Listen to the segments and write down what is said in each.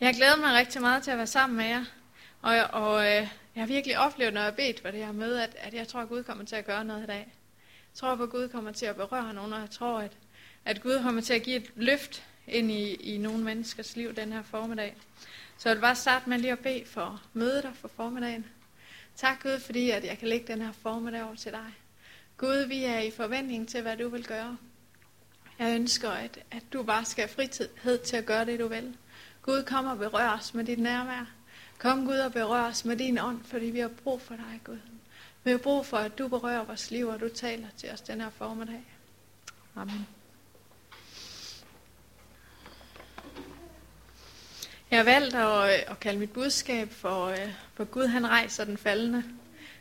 Jeg glæder mig rigtig meget til at være sammen med jer. Og, og øh, jeg har virkelig oplevet, når jeg har bedt for det her møde, at, at jeg tror, at Gud kommer til at gøre noget i dag. Jeg tror, at Gud kommer til at berøre nogen, og jeg tror, at, at Gud kommer til at give et løft ind i, i nogle menneskers liv den her formiddag. Så jeg vil bare starte med lige at bede for mødet og for formiddagen. Tak Gud, fordi at jeg kan lægge den her formiddag over til dig. Gud, vi er i forventning til, hvad du vil gøre. Jeg ønsker, at, at du bare skal have fritid til at gøre det, du vil. Gud, kom og berør os med dit nærvær. Kom Gud og berør os med din ånd, fordi vi har brug for dig, Gud. Vi har brug for, at du berører vores liv, og du taler til os den her formiddag. Amen. Jeg har valgt at, øh, at kalde mit budskab for, øh, for Gud, han rejser den faldende.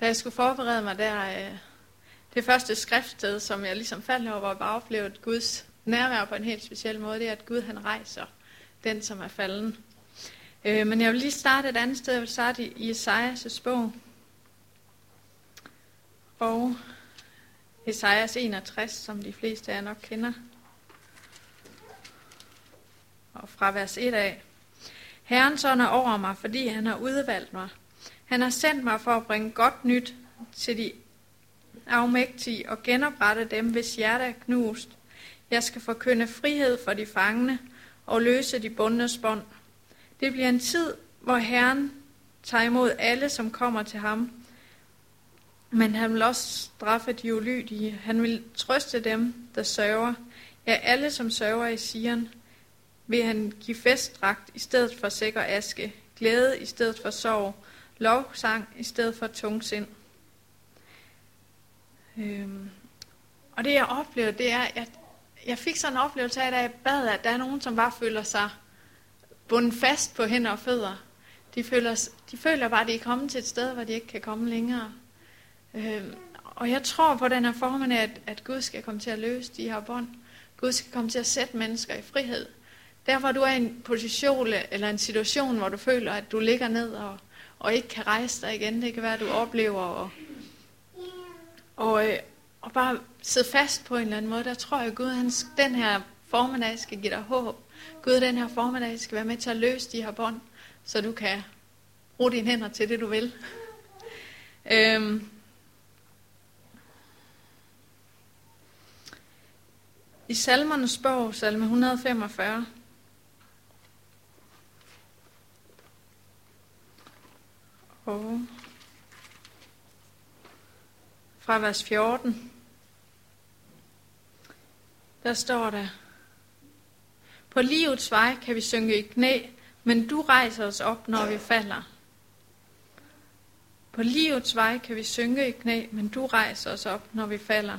Da jeg skulle forberede mig der, øh, det første skriftsted, som jeg ligesom faldt over, hvor jeg bare oplevede Guds nærvær på en helt speciel måde, det er, at Gud han rejser den, som er falden. Øh, men jeg vil lige starte et andet sted. Jeg vil starte i Esajas bog. Og Esajas 61, som de fleste af jer nok kender. Og fra vers 1 af. Herrens ånd er over mig, fordi han har udvalgt mig. Han har sendt mig for at bringe godt nyt til de afmægtige og genoprette dem, hvis hjerte er knust. Jeg skal forkynde frihed for de fangne og løse de bundnes bånd. Det bliver en tid, hvor Herren tager imod alle, som kommer til ham. Men han vil også straffe de ulydige. Han vil trøste dem, der sørger. Ja, alle, som sørger i Sion, vil han give festdragt i stedet for sikker aske, glæde i stedet for sorg, lovsang i stedet for tungsind. Øhm, og det jeg oplever, det er, at jeg fik sådan en oplevelse af, da jeg bad, at der er nogen, som bare føler sig bundet fast på hænder og fødder. De føler, de føler bare, at de er kommet til et sted, hvor de ikke kan komme længere. Øhm, og jeg tror på den her formand, at, at Gud skal komme til at løse de her bånd. Gud skal komme til at sætte mennesker i frihed. Der hvor du er i en position eller en situation, hvor du føler, at du ligger ned og, og ikke kan rejse dig igen. Det kan være, at du oplever og, og, og bare sidde fast på en eller anden måde. Der tror jeg, at Gud, han, den her formiddag skal give dig håb. Gud, den her formiddag skal være med til at løse de her bånd, så du kan bruge dine hænder til det, du vil. øhm. I salmernes bog, salme 145, og fra vers 14, der står der, på livets vej kan vi synge i knæ, men du rejser os op, når vi falder. På livets vej kan vi synge i knæ, men du rejser os op, når vi falder.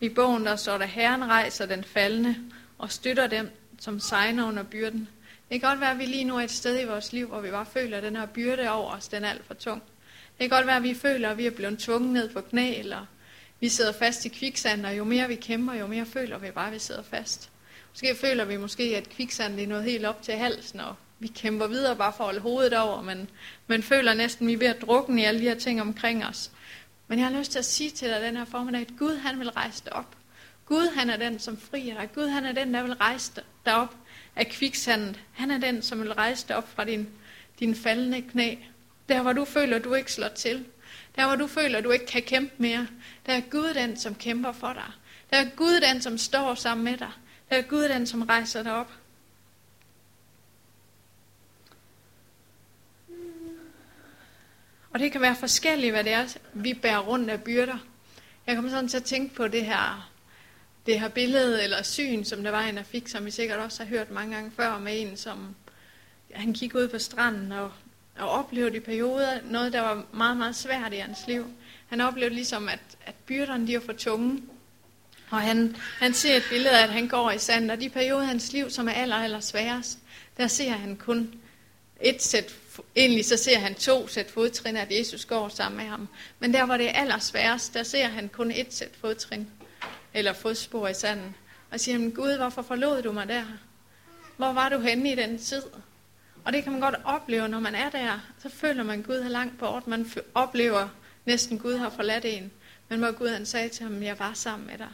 I bogen der står der, Herren rejser den faldende og støtter dem, som sejner under byrden. Det kan godt være, at vi lige nu er et sted i vores liv, hvor vi bare føler, at den her byrde over os, den er alt for tung. Det kan godt være, at vi føler, at vi er blevet tvunget ned på knæ, eller vi sidder fast i kviksand, og jo mere vi kæmper, jo mere føler vi bare, at vi sidder fast. Måske føler vi måske, at kviksand er noget helt op til halsen, og vi kæmper videre bare for at holde hovedet over, men man føler næsten, at vi er ved at drukne i alle de her ting omkring os. Men jeg har lyst til at sige til dig den her formiddag, at Gud han vil rejse dig op. Gud han er den, som frier dig. Gud han er den, der vil rejse dig op af kviksandet. Han er den, som vil rejse dig op fra din, din faldende knæ. Der hvor du føler, at du ikke slår til. Der hvor du føler, at du ikke kan kæmpe mere. Der er Gud den, som kæmper for dig. Der er Gud den, som står sammen med dig. Der er Gud den, som rejser dig op. Og det kan være forskelligt, hvad det er, vi bærer rundt af byrder. Jeg kommer sådan til at tænke på det her, det her billede eller syn, som der var en, der fik, som vi sikkert også har hørt mange gange før med en, som han kiggede ud på stranden og, og oplevede i perioder noget, der var meget, meget svært i hans liv. Han oplevede ligesom, at, at byrderne de var for tunge. Og han, han ser et billede af, at han går i sand, og de perioder af hans liv, som er aller, aller sværest, der ser han kun et sæt, egentlig så ser han to sæt fodtrin, at Jesus går sammen med ham. Men der, hvor det er allersværest, der ser han kun et sæt fodtrin, eller fodspor i sanden. Og siger han, Gud, hvorfor forlod du mig der? Hvor var du henne i den tid? Og det kan man godt opleve, når man er der. Så føler man, at Gud er langt bort. Man oplever næsten, at Gud har forladt en. Men hvor Gud han sagde til ham, jeg var sammen med dig.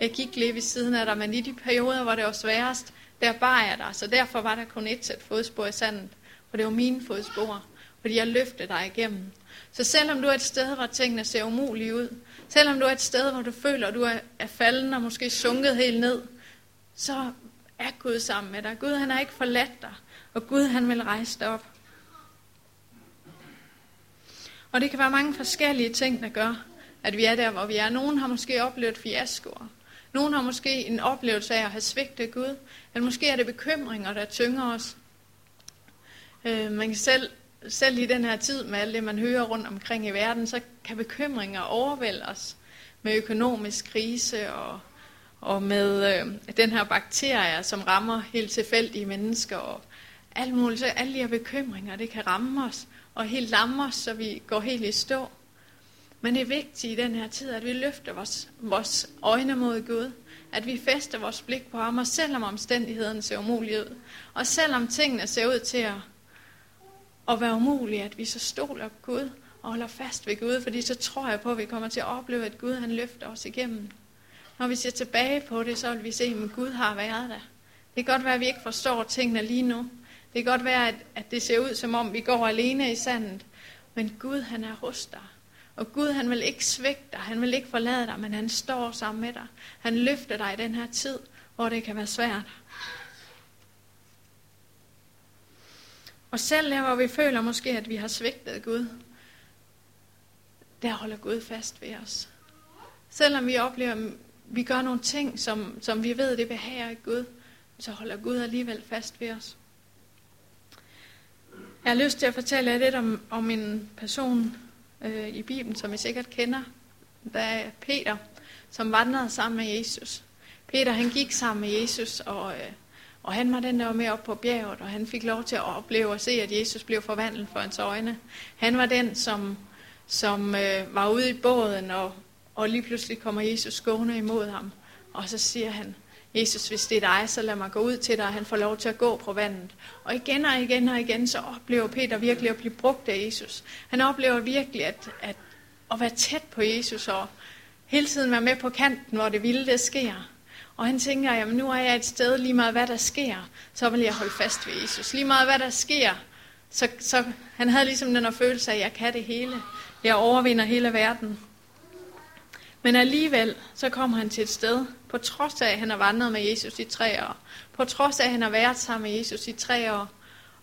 Jeg gik lige ved siden af dig, men i de perioder, hvor det var sværest, der bar jeg dig. Så derfor var der kun et sæt fodspor i sandet, for det var mine fodspor, fordi jeg løftede dig igennem. Så selvom du er et sted, hvor tingene ser umulige ud, selvom du er et sted, hvor du føler, at du er, er falden og måske sunket helt ned, så er Gud sammen med dig. Gud han har ikke forladt dig, og Gud han vil rejse dig op. Og det kan være mange forskellige ting, der gør, at vi er der, hvor vi er. Nogen har måske oplevet fiaskoer. Nogen har måske en oplevelse af at have svigtet Gud. Eller måske er det bekymringer, der tynger os. Øh, man kan selv, selv i den her tid med alt det, man hører rundt omkring i verden, så kan bekymringer overvælde os med økonomisk krise og, og med øh, den her bakterie, som rammer helt tilfældige mennesker og alt muligt. Så alle de her bekymringer, det kan ramme os og helt lamme os, så vi går helt i stå. Men det er vigtigt i den her tid, at vi løfter vores, vores øjne mod Gud. At vi fester vores blik på ham, og selvom omstændighederne ser umulige ud, og selvom tingene ser ud til at, at være umulige, at vi så stoler på Gud og holder fast ved Gud, fordi så tror jeg på, at vi kommer til at opleve, at Gud han løfter os igennem. Når vi ser tilbage på det, så vil vi se, at Gud har været der. Det kan godt være, at vi ikke forstår tingene lige nu. Det kan godt være, at, at det ser ud, som om vi går alene i sandet. Men Gud, han er hos dig. Og Gud, han vil ikke svække dig, han vil ikke forlade dig, men han står sammen med dig. Han løfter dig i den her tid, hvor det kan være svært. Og selv der, hvor vi føler måske, at vi har svigtet Gud, der holder Gud fast ved os. Selvom vi oplever, at vi gør nogle ting, som, som vi ved, det behager Gud, så holder Gud alligevel fast ved os. Jeg har lyst til at fortælle jer lidt om, om en person øh, i Bibelen, som I sikkert kender. Der er Peter, som vandrede sammen med Jesus. Peter han gik sammen med Jesus, og, øh, og han var den, der var med op på bjerget, og han fik lov til at opleve og se, at Jesus blev forvandlet for hans øjne. Han var den, som, som øh, var ude i båden, og, og lige pludselig kommer Jesus gående imod ham. Og så siger han, Jesus, hvis det er dig, så lad mig gå ud til dig, og han får lov til at gå på vandet. Og igen og igen og igen, så oplever Peter virkelig at blive brugt af Jesus. Han oplever virkelig at, at, at være tæt på Jesus, og hele tiden være med på kanten, hvor det vilde det sker. Og han tænker, jamen nu er jeg et sted, lige meget hvad der sker, så vil jeg holde fast ved Jesus. Lige meget hvad der sker, så, så han havde ligesom den her følelse af, at jeg kan det hele. Jeg overvinder hele verden. Men alligevel, så kommer han til et sted, på trods af, at han har vandret med Jesus i tre år, på trods af, at han har været sammen med Jesus i tre år,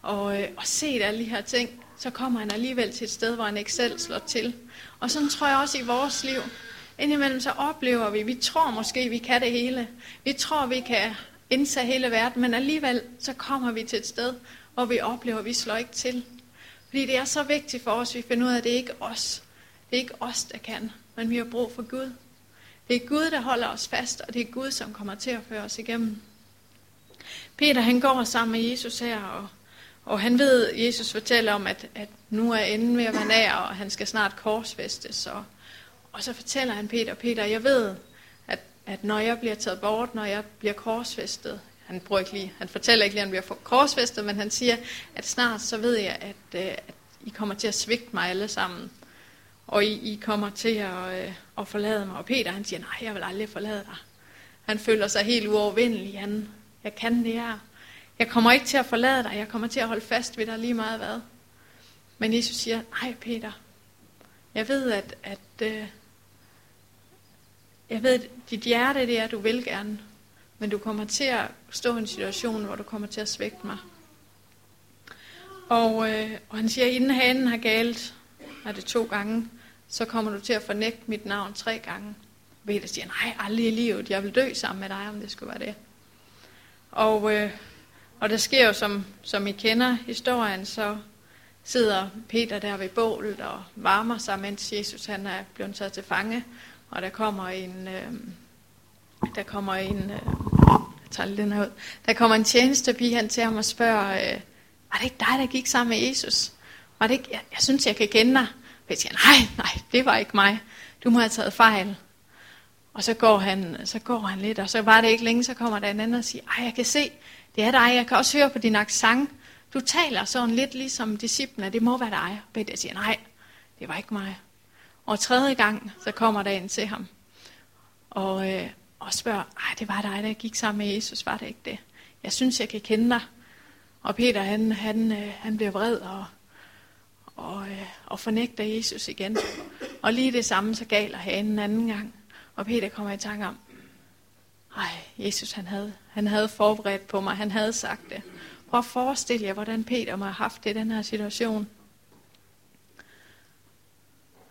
og, øh, og set alle de her ting, så kommer han alligevel til et sted, hvor han ikke selv slår til. Og sådan tror jeg også i vores liv. Indimellem så oplever vi, vi tror måske, vi kan det hele. Vi tror, vi kan indtage hele verden, men alligevel så kommer vi til et sted, hvor vi oplever, at vi slår ikke til. Fordi det er så vigtigt for os, at vi finder ud af, at det er ikke os. Det er ikke os, der kan men vi har brug for Gud. Det er Gud, der holder os fast, og det er Gud, som kommer til at føre os igennem. Peter han går sammen med Jesus her, og, og han ved, Jesus fortæller om, at, at nu er enden ved at være nær, og han skal snart korsfæstes. Og, og så fortæller han Peter, Peter, jeg ved, at, at når jeg bliver taget bort, når jeg bliver korsfæstet, han, bruger ikke lige, han fortæller ikke lige, at han bliver korsfæstet, men han siger, at snart så ved jeg, at, øh, at I kommer til at svigte mig alle sammen og I, I kommer til at, øh, at forlade mig. Og Peter han siger, nej, jeg vil aldrig forlade dig. Han føler sig helt uovervindelig. Han, jeg kan det her. Jeg kommer ikke til at forlade dig. Jeg kommer til at holde fast ved dig lige meget hvad. Men Jesus siger, nej Peter, jeg ved, at, at øh, jeg ved, at dit hjerte det er, at du vil gerne. Men du kommer til at stå i en situation, hvor du kommer til at svægte mig. Og, øh, og han siger, inden hanen har galt, er det to gange, så kommer du til at fornægte mit navn tre gange. Peter siger, nej, aldrig i livet, jeg vil dø sammen med dig, om det skulle være det. Og, øh, og der sker jo, som, som I kender historien, så sidder Peter der ved bålet og varmer sig, mens Jesus han er blevet taget til fange. Og der kommer en, øh, der kommer en, øh, jeg tager den her ud, der kommer en tjenestepige hen til ham og spørger, øh, var det ikke dig, der gik sammen med Jesus? Var det ikke, jeg, jeg synes, jeg kan kende dig. Jeg siger, nej, nej, det var ikke mig. Du må have taget fejl. Og så går han, så går han lidt, og så var det ikke længe, så kommer der en anden og siger, ej, jeg kan se, det er dig, jeg kan også høre på din accent. Du taler sådan lidt ligesom disciplene, det må være dig. Og Peter siger, nej, det var ikke mig. Og tredje gang, så kommer der en til ham. Og, øh, og spørger, ej, det var dig, der gik sammen med Jesus, var det ikke det? Jeg synes, jeg kan kende dig. Og Peter, han, han, øh, han bliver vred og, og, øh, og fornægter Jesus igen. Og lige det samme, så galer han en anden gang. Og Peter kommer i tanke om, ej, Jesus han havde, han havde forberedt på mig, han havde sagt det. Prøv at forestille jer, hvordan Peter må have haft det i den her situation.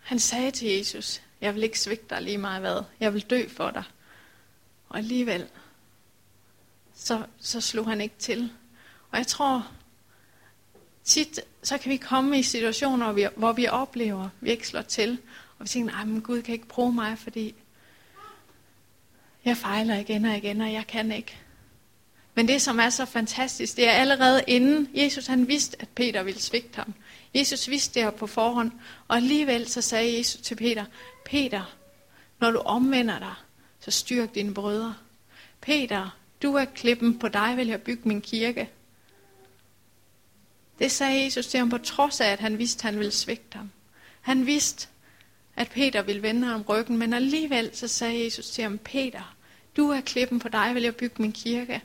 Han sagde til Jesus, jeg vil ikke svigte dig lige meget hvad, jeg vil dø for dig. Og alligevel, så, så slog han ikke til. Og jeg tror, tit så kan vi komme i situationer, hvor vi, hvor vi oplever, at vi ikke slår til. Og vi tænker, nej, men Gud kan ikke bruge mig, fordi jeg fejler igen og igen, og jeg kan ikke. Men det, som er så fantastisk, det er allerede inden Jesus han vidste, at Peter ville svigte ham. Jesus vidste det her på forhånd, og alligevel så sagde Jesus til Peter, Peter, når du omvender dig, så styrk dine brødre. Peter, du er klippen, på dig vil jeg bygge min kirke. Det sagde Jesus til ham på trods af, at han vidste, at han ville svigte ham. Han vidste, at Peter ville vende ham ryggen, men alligevel så sagde Jesus til ham, Peter, du er klippen, på dig vil jeg bygge min kirke.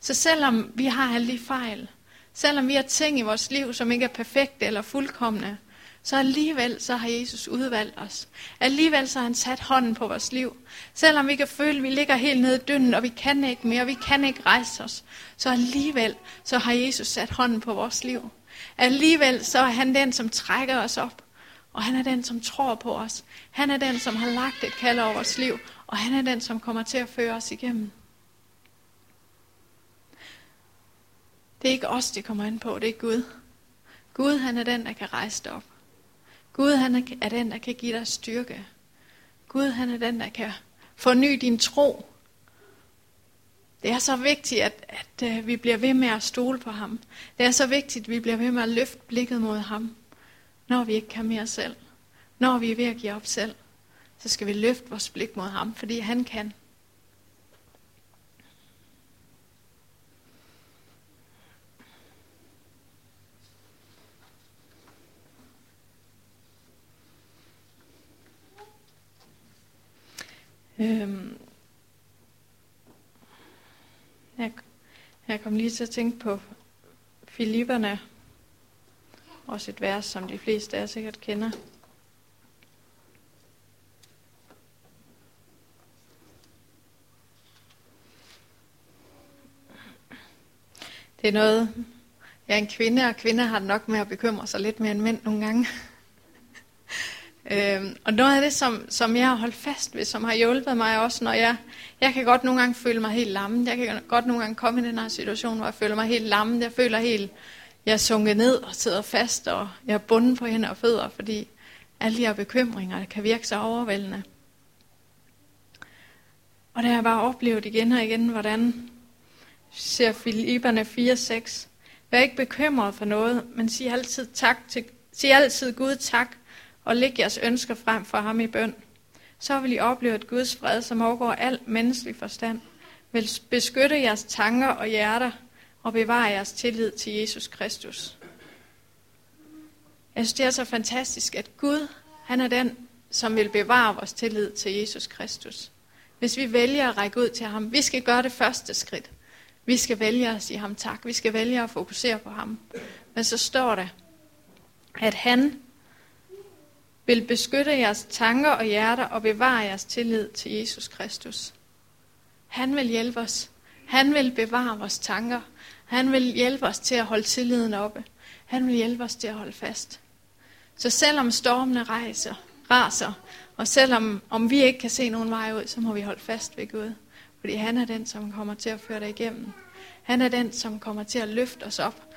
Så selvom vi har alle de fejl, selvom vi har ting i vores liv, som ikke er perfekte eller fuldkommende, så alligevel så har Jesus udvalgt os. Alligevel så har han sat hånden på vores liv. Selvom vi kan føle, at vi ligger helt nede i dynden, og vi kan ikke mere, vi kan ikke rejse os, så alligevel så har Jesus sat hånden på vores liv. Alligevel så er han den, som trækker os op. Og han er den, som tror på os. Han er den, som har lagt et kald over vores liv. Og han er den, som kommer til at føre os igennem. Det er ikke os, det kommer ind på, det er Gud. Gud, han er den, der kan rejse dig op. Gud, han er den, der kan give dig styrke. Gud, han er den, der kan forny din tro. Det er så vigtigt, at, at, øh, vi bliver ved med at stole på ham. Det er så vigtigt, at vi bliver ved med at løfte blikket mod ham, når vi ikke kan mere selv. Når vi er ved at give op selv, så skal vi løfte vores blik mod ham, fordi han kan. Øhm, jeg, jeg kom lige til at tænke på Filipperne, også et vers, som de fleste af jer sikkert kender. Det er noget, jeg er en kvinde, og kvinder har det nok med at bekymre sig lidt mere end mænd nogle gange. Øhm, og noget af det, som, som jeg har holdt fast ved, som har hjulpet mig også, når jeg, jeg kan godt nogle gange føle mig helt lammet. Jeg kan godt nogle gange komme i den her situation, hvor jeg føler mig helt lammet. Jeg føler helt, jeg er sunket ned og sidder fast, og jeg er bundet på hænder og fødder, fordi alle de her bekymringer kan virke så overvældende. Og det har jeg bare oplevet igen og igen, hvordan ser Filipperne 4:6. Vær ikke bekymret for noget, men sig altid tak til, sig altid Gud tak, og læg jeres ønsker frem for ham i bøn. Så vil I opleve, at Guds fred, som overgår al menneskelig forstand, vil beskytte jeres tanker og hjerter og bevare jeres tillid til Jesus Kristus. Jeg synes, det er så fantastisk, at Gud, han er den, som vil bevare vores tillid til Jesus Kristus. Hvis vi vælger at række ud til ham, vi skal gøre det første skridt. Vi skal vælge at sige ham tak. Vi skal vælge at fokusere på ham. Men så står der, at han vil beskytte jeres tanker og hjerter og bevare jeres tillid til Jesus Kristus. Han vil hjælpe os. Han vil bevare vores tanker. Han vil hjælpe os til at holde tilliden oppe. Han vil hjælpe os til at holde fast. Så selvom stormene rejser, raser, og selvom om vi ikke kan se nogen vej ud, så må vi holde fast ved Gud. Fordi han er den, som kommer til at føre dig igennem. Han er den, som kommer til at løfte os op,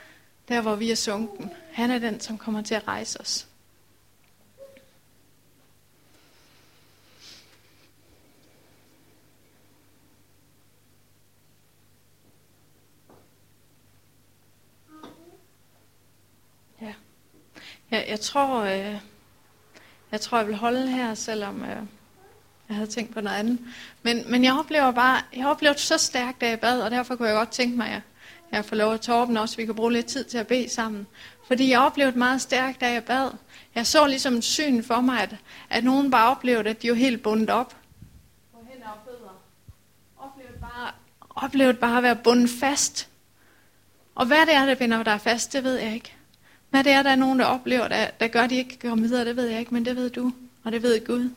der hvor vi er sunken. Han er den, som kommer til at rejse os. Jeg, tror, øh, jeg tror, jeg vil holde her, selvom øh, jeg havde tænkt på noget andet. Men, men jeg oplever bare, jeg har oplevet så stærkt, da jeg bad, og derfor kunne jeg godt tænke mig, at jeg får lov at Torben også, vi kan bruge lidt tid til at bede sammen. Fordi jeg oplevede meget stærkt, da jeg bad. Jeg så ligesom et syn for mig, at, at nogen bare oplevede, at de var helt bundet op. På hænder og fødder. oplevet bare at være bundet fast. Og hvad det er, der binder dig fast, det ved jeg ikke. Hvad det er, der er nogen, der oplever, der, der gør, at de ikke kan komme videre, det ved jeg ikke, men det ved du, og det ved Gud.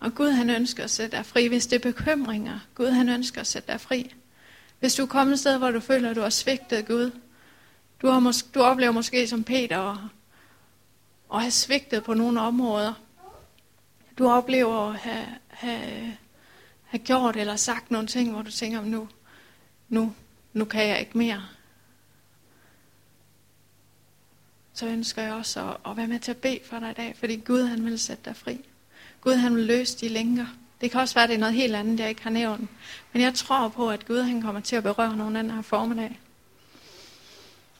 Og Gud han ønsker at sætte dig fri, hvis det er bekymringer. Gud han ønsker at sætte dig fri. Hvis du er kommet et sted, hvor du føler, at du har svigtet Gud. Du, har mås- du oplever måske som Peter at, at have svigtet på nogle områder. Du oplever at have, have, have gjort eller sagt nogle ting, hvor du tænker, nu, nu, nu kan jeg ikke mere. Så ønsker jeg også at, at være med til at bede for dig i dag, fordi Gud han vil sætte dig fri. Gud han vil løse de lænker. Det kan også være, at det er noget helt andet, jeg ikke har nævnt. Men jeg tror på, at Gud han kommer til at berøre nogen anden her formiddag.